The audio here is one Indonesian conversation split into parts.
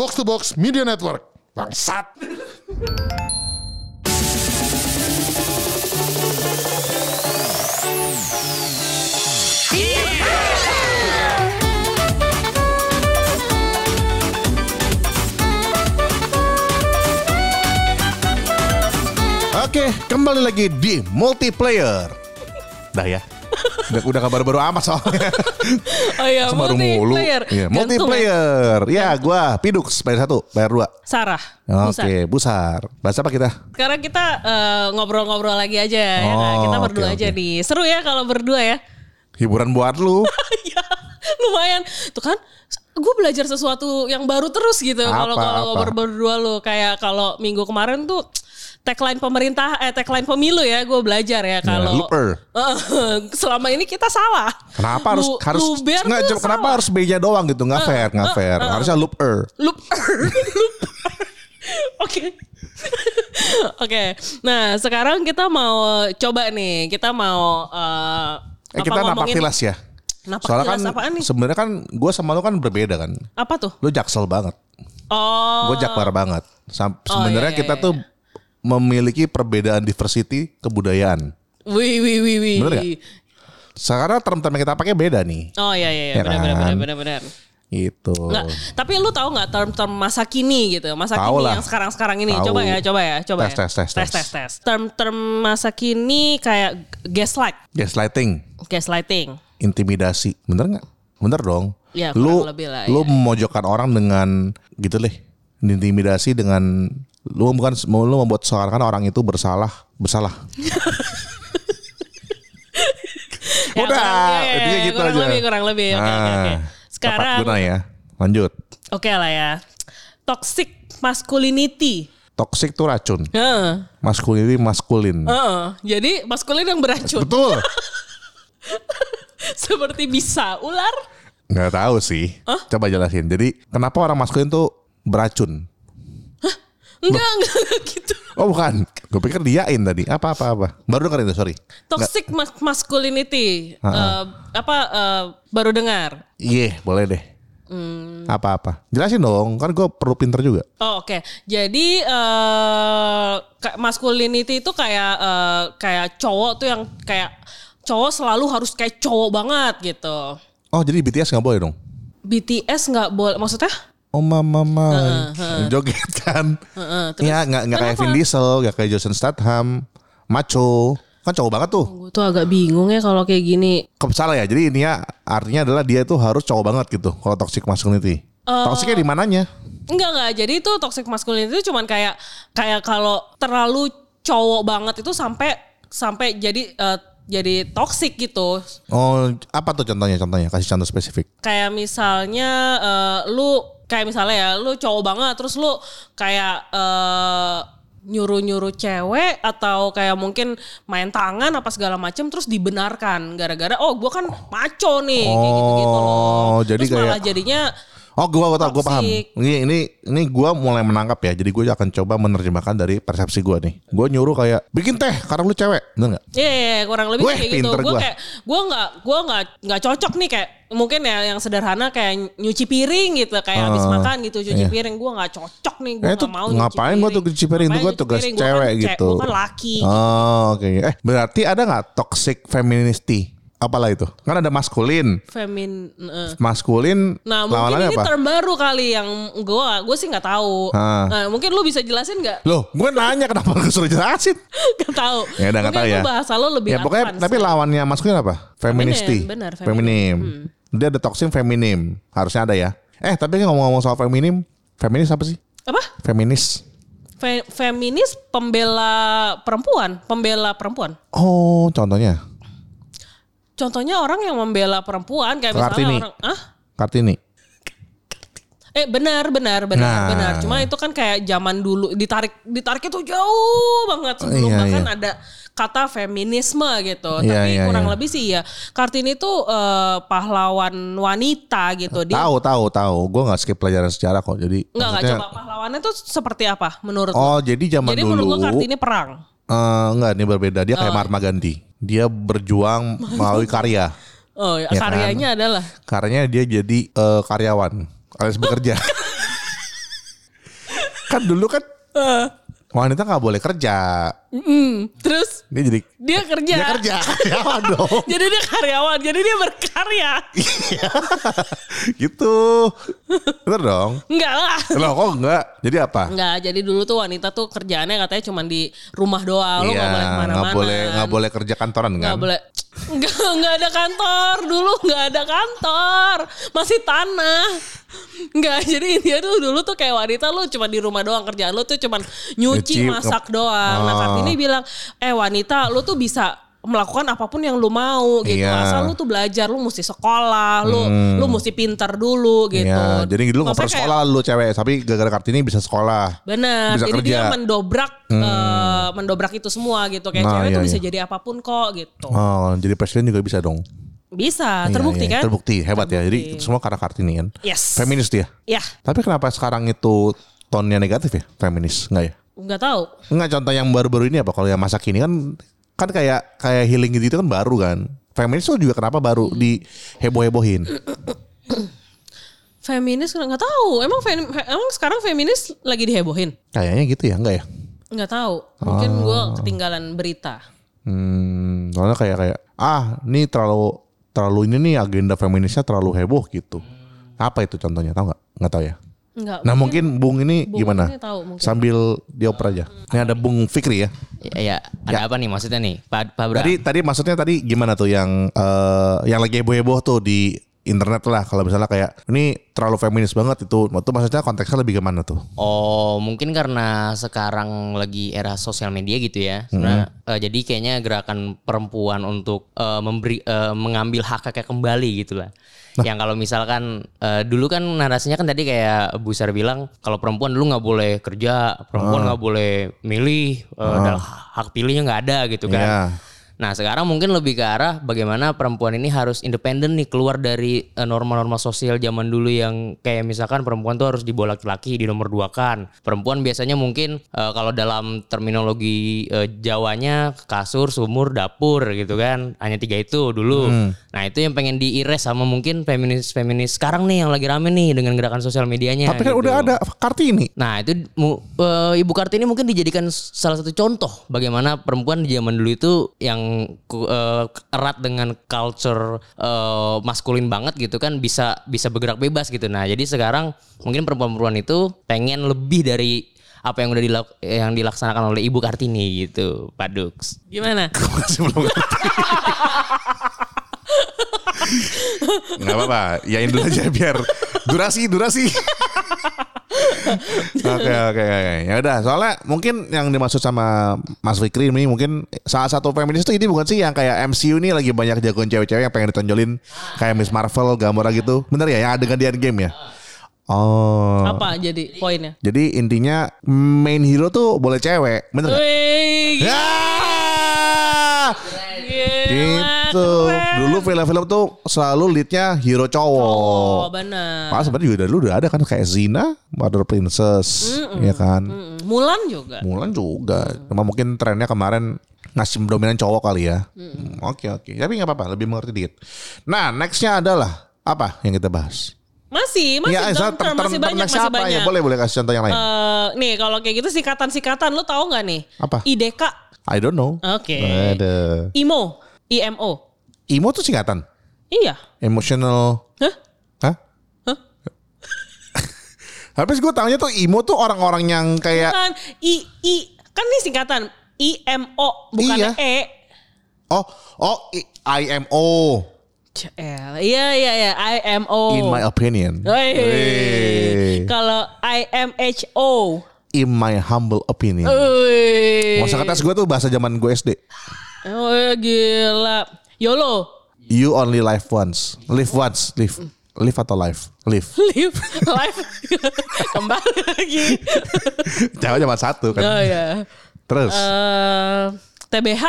Box to Box Media Network. Bangsat. Oke, kembali lagi di multiplayer. Dah ya. Udah, udah kabar baru amat soalnya. Oh iya, mulu. multiplayer. Iya, Gantung ya? multiplayer. Ya, gua Pidux bayar satu, bayar dua. Sarah. Oke, Busan. busar. Bahasa apa kita? Sekarang kita eh, ngobrol-ngobrol lagi aja ya. kan? Oh, Kita berdua aja oke. nih. Seru ya kalau berdua ya. Hiburan buat lu. ya, lumayan. Tuh kan gue belajar sesuatu yang baru terus gitu kalau kalau ngobrol berdua lu kayak kalau minggu kemarin tuh tagline pemerintah eh tagline pemilu ya gue belajar ya kalau looper. Eh, selama ini kita salah. Kenapa harus Lu- harus luber nggak, tuh kenapa salah. harus beja doang gitu? Nggak fair, nggak fair. Harusnya looper. Looper. Oke. Oke. Nah, sekarang kita mau coba nih. Kita mau eh Eh kita napak tilas ya. Napak Soalnya kan sebenarnya kan gue sama lu kan berbeda kan. Apa tuh? Lu jaksel banget. Oh. Gue jakbar banget. Sam- Oh, sebenarnya iya, iya, kita iya. tuh memiliki perbedaan diversity kebudayaan. Wih, wih, wih, wih. Bener nggak? Sekarang term-term yang kita pakai beda nih. Oh iya iya, iya. Ya benar, benar kan? benar benar benar. Gitu. Nggak, tapi lu tahu nggak term-term masa kini gitu? Masa Tahu kini lah. yang sekarang-sekarang ini. Tahu. Coba ya, coba ya, coba Tes, ya. tes, tes, tes, tes. tes, tes. Term-term masa kini kayak gaslight, Gaslighting, gaslighting. intimidasi. Bener nggak? Bener dong. Ya, lu lebih lah, lu ya. memojokkan orang dengan gitu deh. Intimidasi dengan lu bukan lu membuat seakan orang itu bersalah, bersalah. Ya, Udah, kurang- ya, ya, intinya ya, gitu kurang aja. lebih, kurang lebih. Oke, oke, oke. Ah, Sekarang, guna ya. Lanjut. oke lah ya. Toxic masculinity. Toxic tuh racun. Heeh. Masculinity maskulin. Heeh. Jadi maskulin yang beracun. Betul. Seperti bisa ular. Nggak tahu sih. Coba jelasin. Jadi kenapa orang maskulin tuh beracun? Enggak, enggak, enggak gitu. Oh bukan. Gue pikir diain tadi. Apa apa apa. Baru dengar itu sorry. Toxic mas- masculinity. Eh, apa eh, baru dengar? Iya boleh deh. Hmm. Apa apa. Jelasin dong. Kan gue perlu pinter juga. Oh, oke. Jadi eh kayak masculinity itu kayak eh, kayak cowok tuh yang kayak cowok selalu harus kayak cowok banget gitu. Oh jadi BTS nggak boleh dong? BTS nggak boleh maksudnya? Oh mama mama. Joget kan. Ya nggak nggak kayak Vin Diesel, nggak kayak Jason Statham, macho. Kan cowok banget tuh. Gue tuh agak bingung ya kalau kayak gini. Salah ya. Jadi ini ya artinya adalah dia tuh harus cowok banget gitu. Kalau toxic masculinity. Eh. Toksiknya di mananya? Enggak enggak. Jadi itu toxic masculinity itu cuman kayak kayak kalau terlalu cowok banget itu sampai sampai jadi eh, jadi toxic gitu. Oh, apa tuh contohnya? Contohnya kasih contoh spesifik. kayak misalnya eh, lu kayak misalnya ya lu cowok banget terus lu kayak eh, nyuruh-nyuruh cewek atau kayak mungkin main tangan apa segala macem terus dibenarkan gara-gara oh gua kan maco nih kayak gitu-gitu loh. Oh, jadi terus malah kayak- jadinya Oh, gua gua tau, gua paham. Ini ini ini gua mulai menangkap ya. Jadi gua akan coba menerjemahkan dari persepsi gua nih. Gua nyuruh kayak bikin teh karena lu cewek, bener nggak? Iya, yeah, kurang lebih Weh, kayak gitu. Gue gua. kayak gue nggak gue nggak nggak cocok nih kayak mungkin ya yang sederhana kayak nyuci piring gitu kayak habis Ah, makan gitu cuci iya. piring gue nggak cocok nih gue Eh, itu nggak mau ngapain gua tuh cuci piring? Itu nyuci tugas piring? Gua cewek kan ce- gitu. Gue kan laki. Oh, oke. Eh, berarti ada nggak toxic femininity? Apalah itu? Kan ada maskulin. Femin. eh. Maskulin Nah mungkin ini apa? term baru kali yang gue gue sih nggak tahu. Ah. Nah, mungkin lu bisa jelasin nggak? Loh, gue nanya kenapa lu suruh jelasin? Gak tahu. Ya udah nggak tahu ya. bahasa lo lebih ya pokoknya tapi lawannya maskulin apa? Feministi. benar, feminim. Feminim. Dia ada toxic feminim. Harusnya ada ya. Eh, tapi kan ngomong-ngomong soal feminim, feminis apa sih? apa? Feminis. Fe- feminis pembela perempuan, pembela perempuan. Oh, contohnya Contohnya orang yang membela perempuan kayak misalnya Kartini. orang ah Kartini. eh benar benar benar Nah. benar. Cuma itu kan kayak zaman dulu ditarik ditarik itu jauh banget sebelum Iya, bahkan iya. ada kata feminisme gitu. Iya, Tapi iya, kurang iya. lebih sih ya Kartini itu eh, pahlawan wanita gitu. Dia Tahu, tahu, tahu. Gue nggak skip pelajaran sejarah kok. Jadi enggak maksudnya- coba pahlawannya tuh seperti apa menurut lo? Oh, jadi zaman Jadi dulu. menurut lo Kartini perang. eh, enggak, ini berbeda. Dia kayak Mahatma Gandhi. Dia berjuang melalui karya. Oh ya, Ya kan? karyanya adalah Karyanya dia jadi eh, karyawan alias bekerja. kan dulu kan wanita nggak boleh kerja. Mm, terus Dia jadi dia kerja. dia kerja karyawan dong. Jadi dia karyawan, jadi dia berkarya. gitu. Bener dong. Enggak lah. Loh kok enggak? Jadi apa? Enggak, jadi dulu tuh wanita tuh kerjaannya katanya cuma di rumah doang, lu Iya, nggak boleh ke mana-mana. nggak boleh kerja kantoran kan? Nggak boleh. Enggak, enggak ada kantor. Dulu enggak ada kantor. Masih tanah. Enggak, jadi dia tuh dulu tuh kayak wanita lu cuma di rumah doang kerjaan lu tuh cuma nyuci, Nyuci, masak doang. Nah, Oh. Kartini bilang, "Eh wanita, lu tuh bisa melakukan apa pun yang lu mau gitu. Iya. Hmm. Asal lu tuh belajar, lu mesti sekolah, lu lu mesti pintar dulu gitu. Iya, jadi dulu nggak perlu kayak- sekolah lu cewek, tapi gara-gara Kartini bisa sekolah. Benar. Bisa jadi kerja. dia mendobrak eh, mendobrak itu semua gitu. Kayak Nah, cewek iya, tuh bisa iya. jadi apa pun kok gitu. Oh, jadi presiden juga bisa dong. Bisa, Iya, terbukti iya, kan? Terbukti, hebat ya. Jadi semua karena Kartini kan. Yes. Feminis dia. Ya, Tapi kenapa sekarang itu tonnya negatif ya? Feminis, enggak ya? nggak tahu. Enggak contoh yang baru-baru ini apa? Kalau yang masa kini kan kan kayak kayak healing gitu, kan baru kan. Feminis tuh juga kenapa baru di heboh-hebohin? Feminis nggak tahu. Emang fem- emang sekarang feminis lagi dihebohin? Kayaknya gitu ya, enggak ya? Nggak tahu. Mungkin Oh. gue ketinggalan berita. Hmm, soalnya kayak kayak ah, ini terlalu terlalu ini nih agenda feminisnya terlalu heboh gitu. Apa itu contohnya? Tahu nggak? Nggak tahu ya. Nggak. Nah mungkin Bung ini Bung gimana? ini tahu mungkin. Sambil dioper aja. Ini ada Bung Fikri ya. Ya, ya, ada apa nih maksudnya nih, Pak Pak? Tadi tadi maksudnya tadi gimana tuh yang eh, yang lagi heboh-heboh tuh di internet lah kalau misalnya kayak ini terlalu feminis banget itu itu maksudnya konteksnya lebih gimana tuh Oh, mungkin karena sekarang lagi era sosial media gitu ya. Sebenarnya eh, jadi kayaknya gerakan perempuan untuk eh, memberi eh, mengambil hak haknya kembali gitu lah. Yang kalau misalkan eh, dulu kan narasinya kan tadi kayak Bu Sar bilang kalau perempuan dulu nggak boleh kerja, perempuan nggak boleh milih, eh, dan hak pilihnya nggak ada gitu kan. Iya. Nah sekarang mungkin lebih ke arah bagaimana perempuan ini harus independen nih keluar dari eh, norma-norma sosial zaman dulu yang kayak misalkan perempuan tuh harus dibawa laki-laki di nomor dua kan. Perempuan biasanya mungkin eh, kalau dalam terminologi eh, Jawanya kasur, sumur, dapur gitu kan. Hanya tiga itu dulu. Nah itu yang pengen diires sama mungkin feminis-feminis sekarang nih yang lagi rame nih dengan gerakan sosial medianya. tapi kan gitu. udah ada Kartini Nah itu eh, Ibu Kartini mungkin dijadikan salah satu contoh bagaimana perempuan di zaman dulu itu yang ku- eh, erat dengan culture eh, maskulin banget gitu kan bisa bisa bergerak bebas gitu. Nah jadi sekarang mungkin perempuan-perempuan itu pengen lebih dari apa yang udah dilak- yang dilaksanakan oleh Ibu Kartini gitu, Pak Dux. Gimana? masih belum ngerti nggak apa-apa yain dulu aja biar durasi durasi Oke oke oke. Ya udah, soalnya mungkin yang dimaksud sama Mas Fikri ini mungkin salah satu feminis itu ini bukan sih yang kayak MCU ini lagi banyak jagoan cewek-cewek yang pengen ditonjolin kayak Miss Marvel, Gamora gitu. Bener ya yang adegan di Endgame ya? Oh. Apa jadi poinnya? Jadi intinya main hero tuh boleh cewek, bener? Wih, Ya. gila, Gitu. keren. Dulu film-film tuh selalu leadnya hero Oh, cowok. benar. Pas sebenarnya juga dari dulu udah ada kan kayak Zina, Mother Princess, ya kan. Mm, Mulan juga. Mulan juga. Cuma mungkin trennya kemarin ngasih dominan cowok kali ya. Hmm, Oke oke. Tapi nggak apa-apa, lebih mengerti dikit. Nah nextnya adalah apa yang kita bahas? Masih, masih ya, term, ter- term, ter- masih ter- banyak, masih banyak. ya? Boleh boleh kasih contoh yang lain. Eh, nih kalau kayak gitu sikatan-sikatan lu tahu nggak nih? Apa? IDK. I don't know. Oke. Ada. IMO. IMO. Emo tuh singkatan. Iya. Emotional. Hah? Hah? Hah? Habis gue taunya tuh emo tuh orang-orang yang kayak Kan I I kan ini singkatan IMO bukan Iya. E. oh oh I- IMO Cel. Iya iya iya IMO. in my opinion. Wey. Wey. Kalau IMHO. In my humble opinion. Masa kata gue tuh bahasa zaman gue SD. Oh gila. YOLO. You only live once. Live once. Live. Live atau live? Live. Live live kembali lagi. Jawab cuma satu kan. Oh ya. Terus. Eh TBH.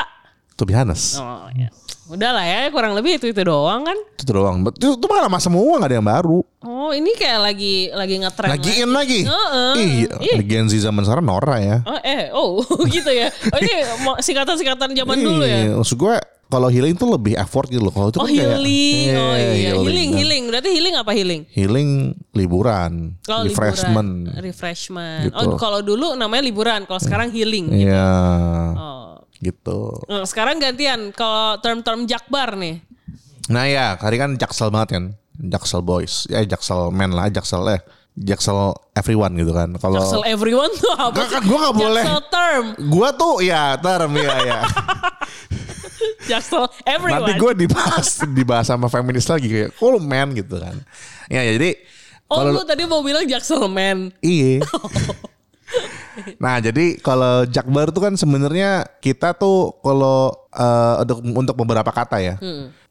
to be honest. Oh ya. Udah lah ya kurang lebih itu itu doang kan. Itu doang. Itu, itu malah lama semua gak ada yang baru. Oh ini kayak lagi lagi ngetren. Lagi in lagi. Heeh. Iya. Ih. Gen Z zaman sekarang Nora ya. Oh eh oh gitu ya. Oh ini singkatan-singkatan zaman dulu ya. Iya, Maksud gue kalau healing tuh lebih effort gitu loh. Kalau itu Oh kan kayak- healing, oh Iya, iya healing, kan. healing. Berarti healing apa healing? Healing liburan, Oh, refreshment. liburan. refreshment. Gitu. Oh kalau dulu namanya liburan, kalau sekarang healing. Iya. Oh. Gitu. Nah, sekarang gantian kalau term-term jakbar nih. Nah ya, hari kan jaksel banget kan. Jaksel boys. Ya jaksel men lah, jaksel eh. Jaksel everyone gitu kan. Kalau Jaksel everyone tuh apa sih? kan gua nggak boleh. Jaksel term. gua tuh ya term ya ya. Jaksel everyone. Nanti gue dibahas dibahas sama feminis lagi kayak, lu men gitu kan. Ya, ya jadi oh kalau lu tadi mau bilang Jaksel man. Iya. nah jadi kalau Jakbar tuh kan sebenarnya kita tuh kalau eh, untuk untuk beberapa kata ya,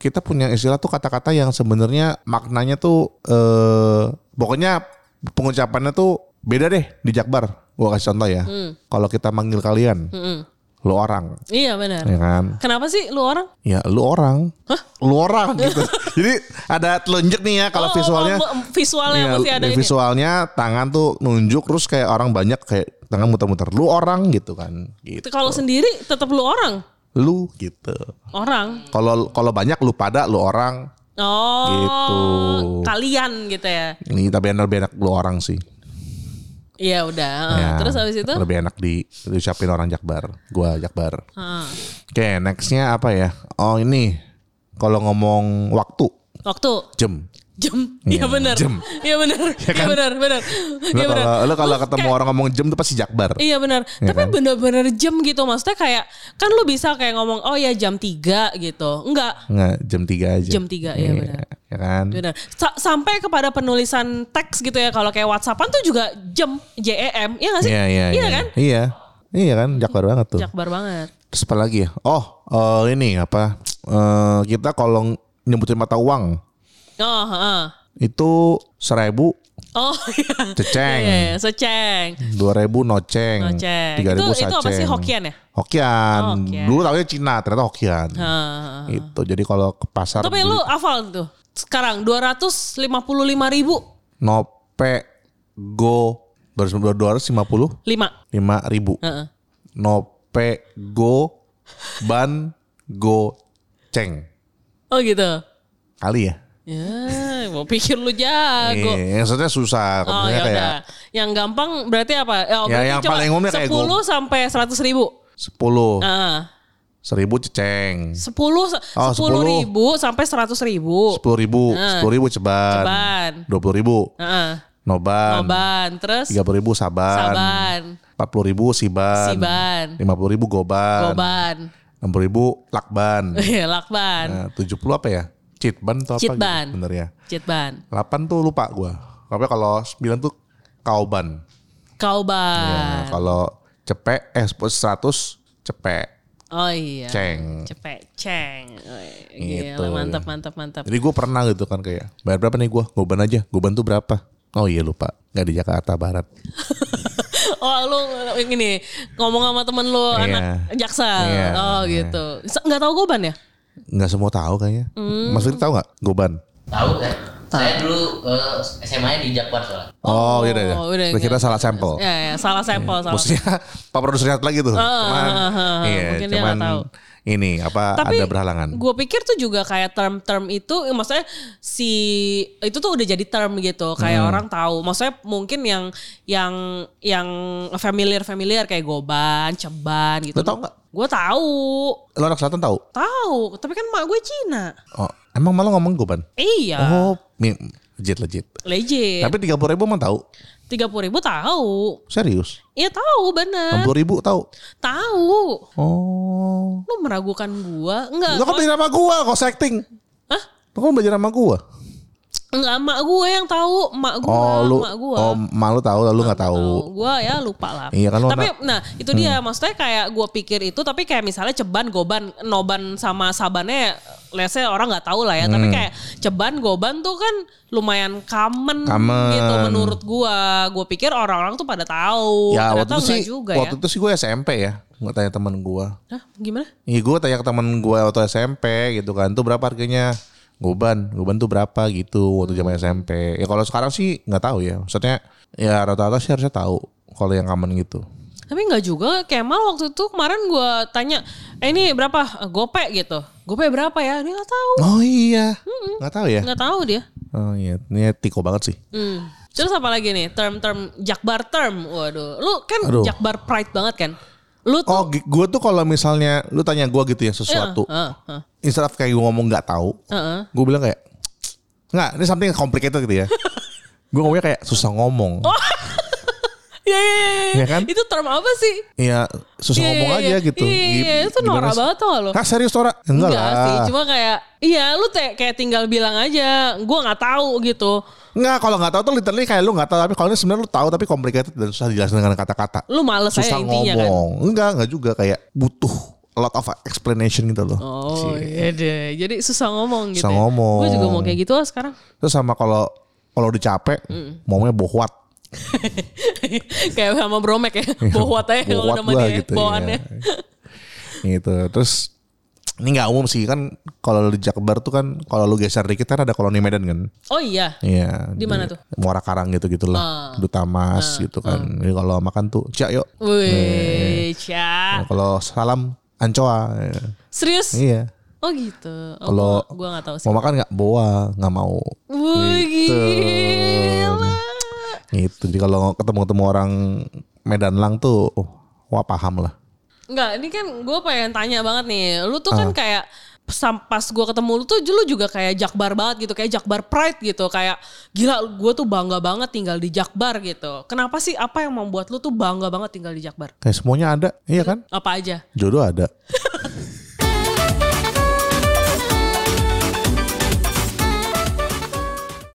kita punya istilah tuh kata-kata yang sebenarnya maknanya tuh eh pokoknya pengucapannya tuh beda deh di Jakbar. Gua kasih contoh ya. Kalau kita manggil kalian, lu orang, Iya benar. ya kan? Kenapa sih lu orang? Ya lu orang, lu orang gitu. Jadi ada telunjuk nih ya kalau Oh, visualnya. oh, oh, visualnya Iya, mesti ada ini. visualnya tangan tuh nunjuk terus kayak orang banyak kayak tangan muter-muter. Lu orang gitu kan. Gitu. Kalau sendiri tetap lu orang. Lu gitu. Orang. Kalau kalau banyak lu pada lu orang. Oh. Gitu. Kalian gitu ya. Ini tapi enak lu orang sih. Iya udah. Ya, Terus habis itu? lebih enak di diucapin orang Jakbar. Gua Jakbar. Ah. Oke, nextnya apa ya? Oh ini kalau ngomong waktu Waktu jam. jam. Iya, Iya benar. jam. Iya benar. Iya benar, benar. Lu Iya benar. kalau lu kalau Lu ketemu kayak- orang ngomong jam tuh pasti Jakbar. Iya benar. Iya Tapi kan? bener-bener jam gitu maksudnya kayak kan lu bisa kayak ngomong oh ya jam 3 gitu. Enggak. Enggak, jam 3 aja. Jam 3 ya benar. Ya kan? Benar. Sa- sampai kepada penulisan teks gitu ya kalau kayak WhatsAppan tuh juga jam JEM. Iya gak sih? Iya, iya, iya. kan? Iya. Iya kan, Jakbar banget tuh. Jakbar banget. Terus apa lagi ya? Oh, eh, ini apa? Eh, kita kalau nyebutin mata uang Oh, heeh. itu seribu, Oh iya. Ceceng. Iya, iya, seceng. dua ribu noceng, Noceng. tiga ribu Itu- itu apa sih, saceng. Hokkien ya? Hokkien. Oh, Hokkien. Dulu tahunya Cina, ternyata Hokkien. Heeh. Itu. Jadi kalau ke pasar Tapi beli lu hafal tuh. Sekarang 255 ribu. nope go dua ratus lima puluh 5. lima ribu. Heeh. Nope go ban go ceng Oh gitu. kali ya. Ya, mau pikir lu jago. Iya, maksudnya susah. Oh ya kayak udah. Yang gampang berarti apa? Oh, Ya, berarti yang paling umumnya kayak 10 sampai 100 ribu. sepuluh, Ah, seribu ceceng, 10 Oh, 10 ribu sampai 100 ribu. sepuluh ribu, Ah. sepuluh ribu ceban, Ceban. dua puluh ribu Heeh. noban, Noban, terus tiga puluh ribu saban, saban, empat puluh ribu siban, siban, lima puluh ribu goban, goban, enam puluh ribu lakban, Iya, lakban, nah, tujuh puluh apa ya? Citban atau apa? Citban. Gitu, bener ya. citban, 8 tuh lupa gua. Tapi kalau 9 tuh kauban. kauban. Ya, kalau cepek eh 100 cepek. Oh iya. Ceng. Cepet, ceng. Oh, Gitu. Gila, mantap, mantap, mantap. Jadi gue pernah gitu kan kayak bayar berapa nih gue? Goban aja. Goban tuh berapa? Oh iya lupa. Nggak di Jakarta Barat. Oh lu ini ngomong sama temen lu Iya. anak jaksel. Iya. Oh gitu. Se- Nggak tahu goban ya? Nggak semua tahu kayaknya. Hmm. Mas Fitri tahu nggak? Goban. Tahu saya. Saya dulu eh, SMA-nya di Jakbar soalnya. Oh, iya iya. Oh, udah, Gue kira salah sampel. Ya, ya, salah sampel, salah. Maksudnya Pak Produsernya lagi tuh. Cuman, ah, ah, iya, mungkin dia cuman nggak tahu. Ini apa ada berhalangan. gue pikir tuh juga kayak term-term itu, eh, maksudnya si itu tuh udah jadi term gitu, kayak Hmm. orang tahu. Maksudnya mungkin yang yang yang familiar familiar kayak goban, ceban gitu. Lo tau nggak? Gue tahu, Lo anak selatan tahu? tahu. Tapi kan mak gue Cina. Oh, emang malah ngomong goban? Iya, Oh, legit legit. legit. Tapi tiga puluh ribu emang tahu? Tiga puluh ribu tahu. Serius? Iya tahu Enam bener. puluh ribu tahu? Tahu. Oh. Meragukan gua? Enggak. Lo kan belajar sama gua, kok acting. Hah? Lo kan belajar sama gua. Enggak, emak gue yang tahu, emak gue, Oh, lu emak gue. oh, malu tahu, lu nggak tahu. Gue ya lupa lah. Iya kan, lu Tapi anak- nah itu dia maksudnya kayak gue pikir itu tapi kayak misalnya ceban, goban, noban sama sabannya say orang nggak tahu lah ya. Tapi kayak ceban, goban tuh kan lumayan common, Common. gitu menurut gue. Gue pikir orang-orang tuh pada tahu. Ya Ternyata waktu itu sih, juga waktu ya. itu sih gue SMP ya. Nggak tanya temen gua. Hah, gimana? Iya gue tanya ke temen gue waktu SMP gitu kan. Tuh berapa harganya? Goban, goban tuh berapa gitu waktu zaman SMP. Ya kalau sekarang sih nggak tahu ya. Maksudnya ya rata-rata sih harusnya tahu kalau yang common gitu. Tapi nggak juga. Kemal waktu itu kemarin gue tanya, eh ini berapa? Eh, Gope gitu. Gope berapa ya? Dia nggak tahu. Oh iya. Nggak tahu ya. Nggak tahu dia. Oh iya. Ini tiko banget sih. Hmm. Terus apa lagi nih? Term-term Jakbar term. Waduh. Lu kan Aduh. Jakbar pride banget kan? Lu tuh Oh, gue tuh kalau misalnya lu tanya gue gitu ya sesuatu, Heeh, heeh, instead of kayak gue ngomong nggak tahu, heeh. gue bilang kayak nggak, ini something complicated gitu ya. gue ngomongnya kayak susah ngomong. Iya, iya, iya, iya. Iya kan? Itu term apa sih? Iya, susah Iya, ngomong iya, aja gitu. Iya, iya, Gi- itu norak banget tau gak lu? Hah serius Tora? Enggak, lah. sih, cuma kayak iya lu te- kayak tinggal bilang aja, gua nggak tahu gitu. Enggak, kalau nggak tahu tuh literally kayak lu nggak tahu, tapi kalau ini sebenarnya lu tahu tapi complicated dan susah dijelasin dengan kata-kata. Lu males aja Susah intinya kan. ngomong. Enggak, enggak juga kayak butuh a lot of explanation gitu loh. Oh iya deh, jadi susah ngomong gitu. Susah ya. ngomong. Gue juga mau kayak gitu ah sekarang. Terus sama kalau kalau udah capek, ngomongnya bohwat. kayak sama bromek ya, bohwat aja kalau gua dia gitu, bawaannya. iya. gitu. Terus ini nggak umum sih kan kalau di Jakbar tuh kan kalau lu geser dikit kan ada koloni Medan kan. Oh iya, Iya. Di mana tuh? Muara Karang gitu gitulah. Ah. Duta Mas gitu kan. Jadi kalau makan tuh, "Cak yuk." wih, Nah, Ca. kalau salam Ancoa. Iya. Serius? Iya. Oh gitu. Oh, Kalau gua, gua gak tahu sih. Mau makan nggak? Boa, nggak mau. Wih, Gitu. Gitu. Jadi kalau ketemu-ketemu orang Medan Lang tuh, oh, wah paham lah. Enggak, ini kan gue pengen tanya banget nih. Lu tuh Ah. kan kayak sam- pas gue ketemu lu tuh lu juga kayak Jakbar banget gitu, kayak Jakbar pride gitu, kayak gila gue tuh bangga banget tinggal di Jakbar gitu. Kenapa sih apa yang membuat lu tuh bangga banget tinggal di Jakbar? Kayak semuanya ada, iya kan? Apa aja? Jodoh ada.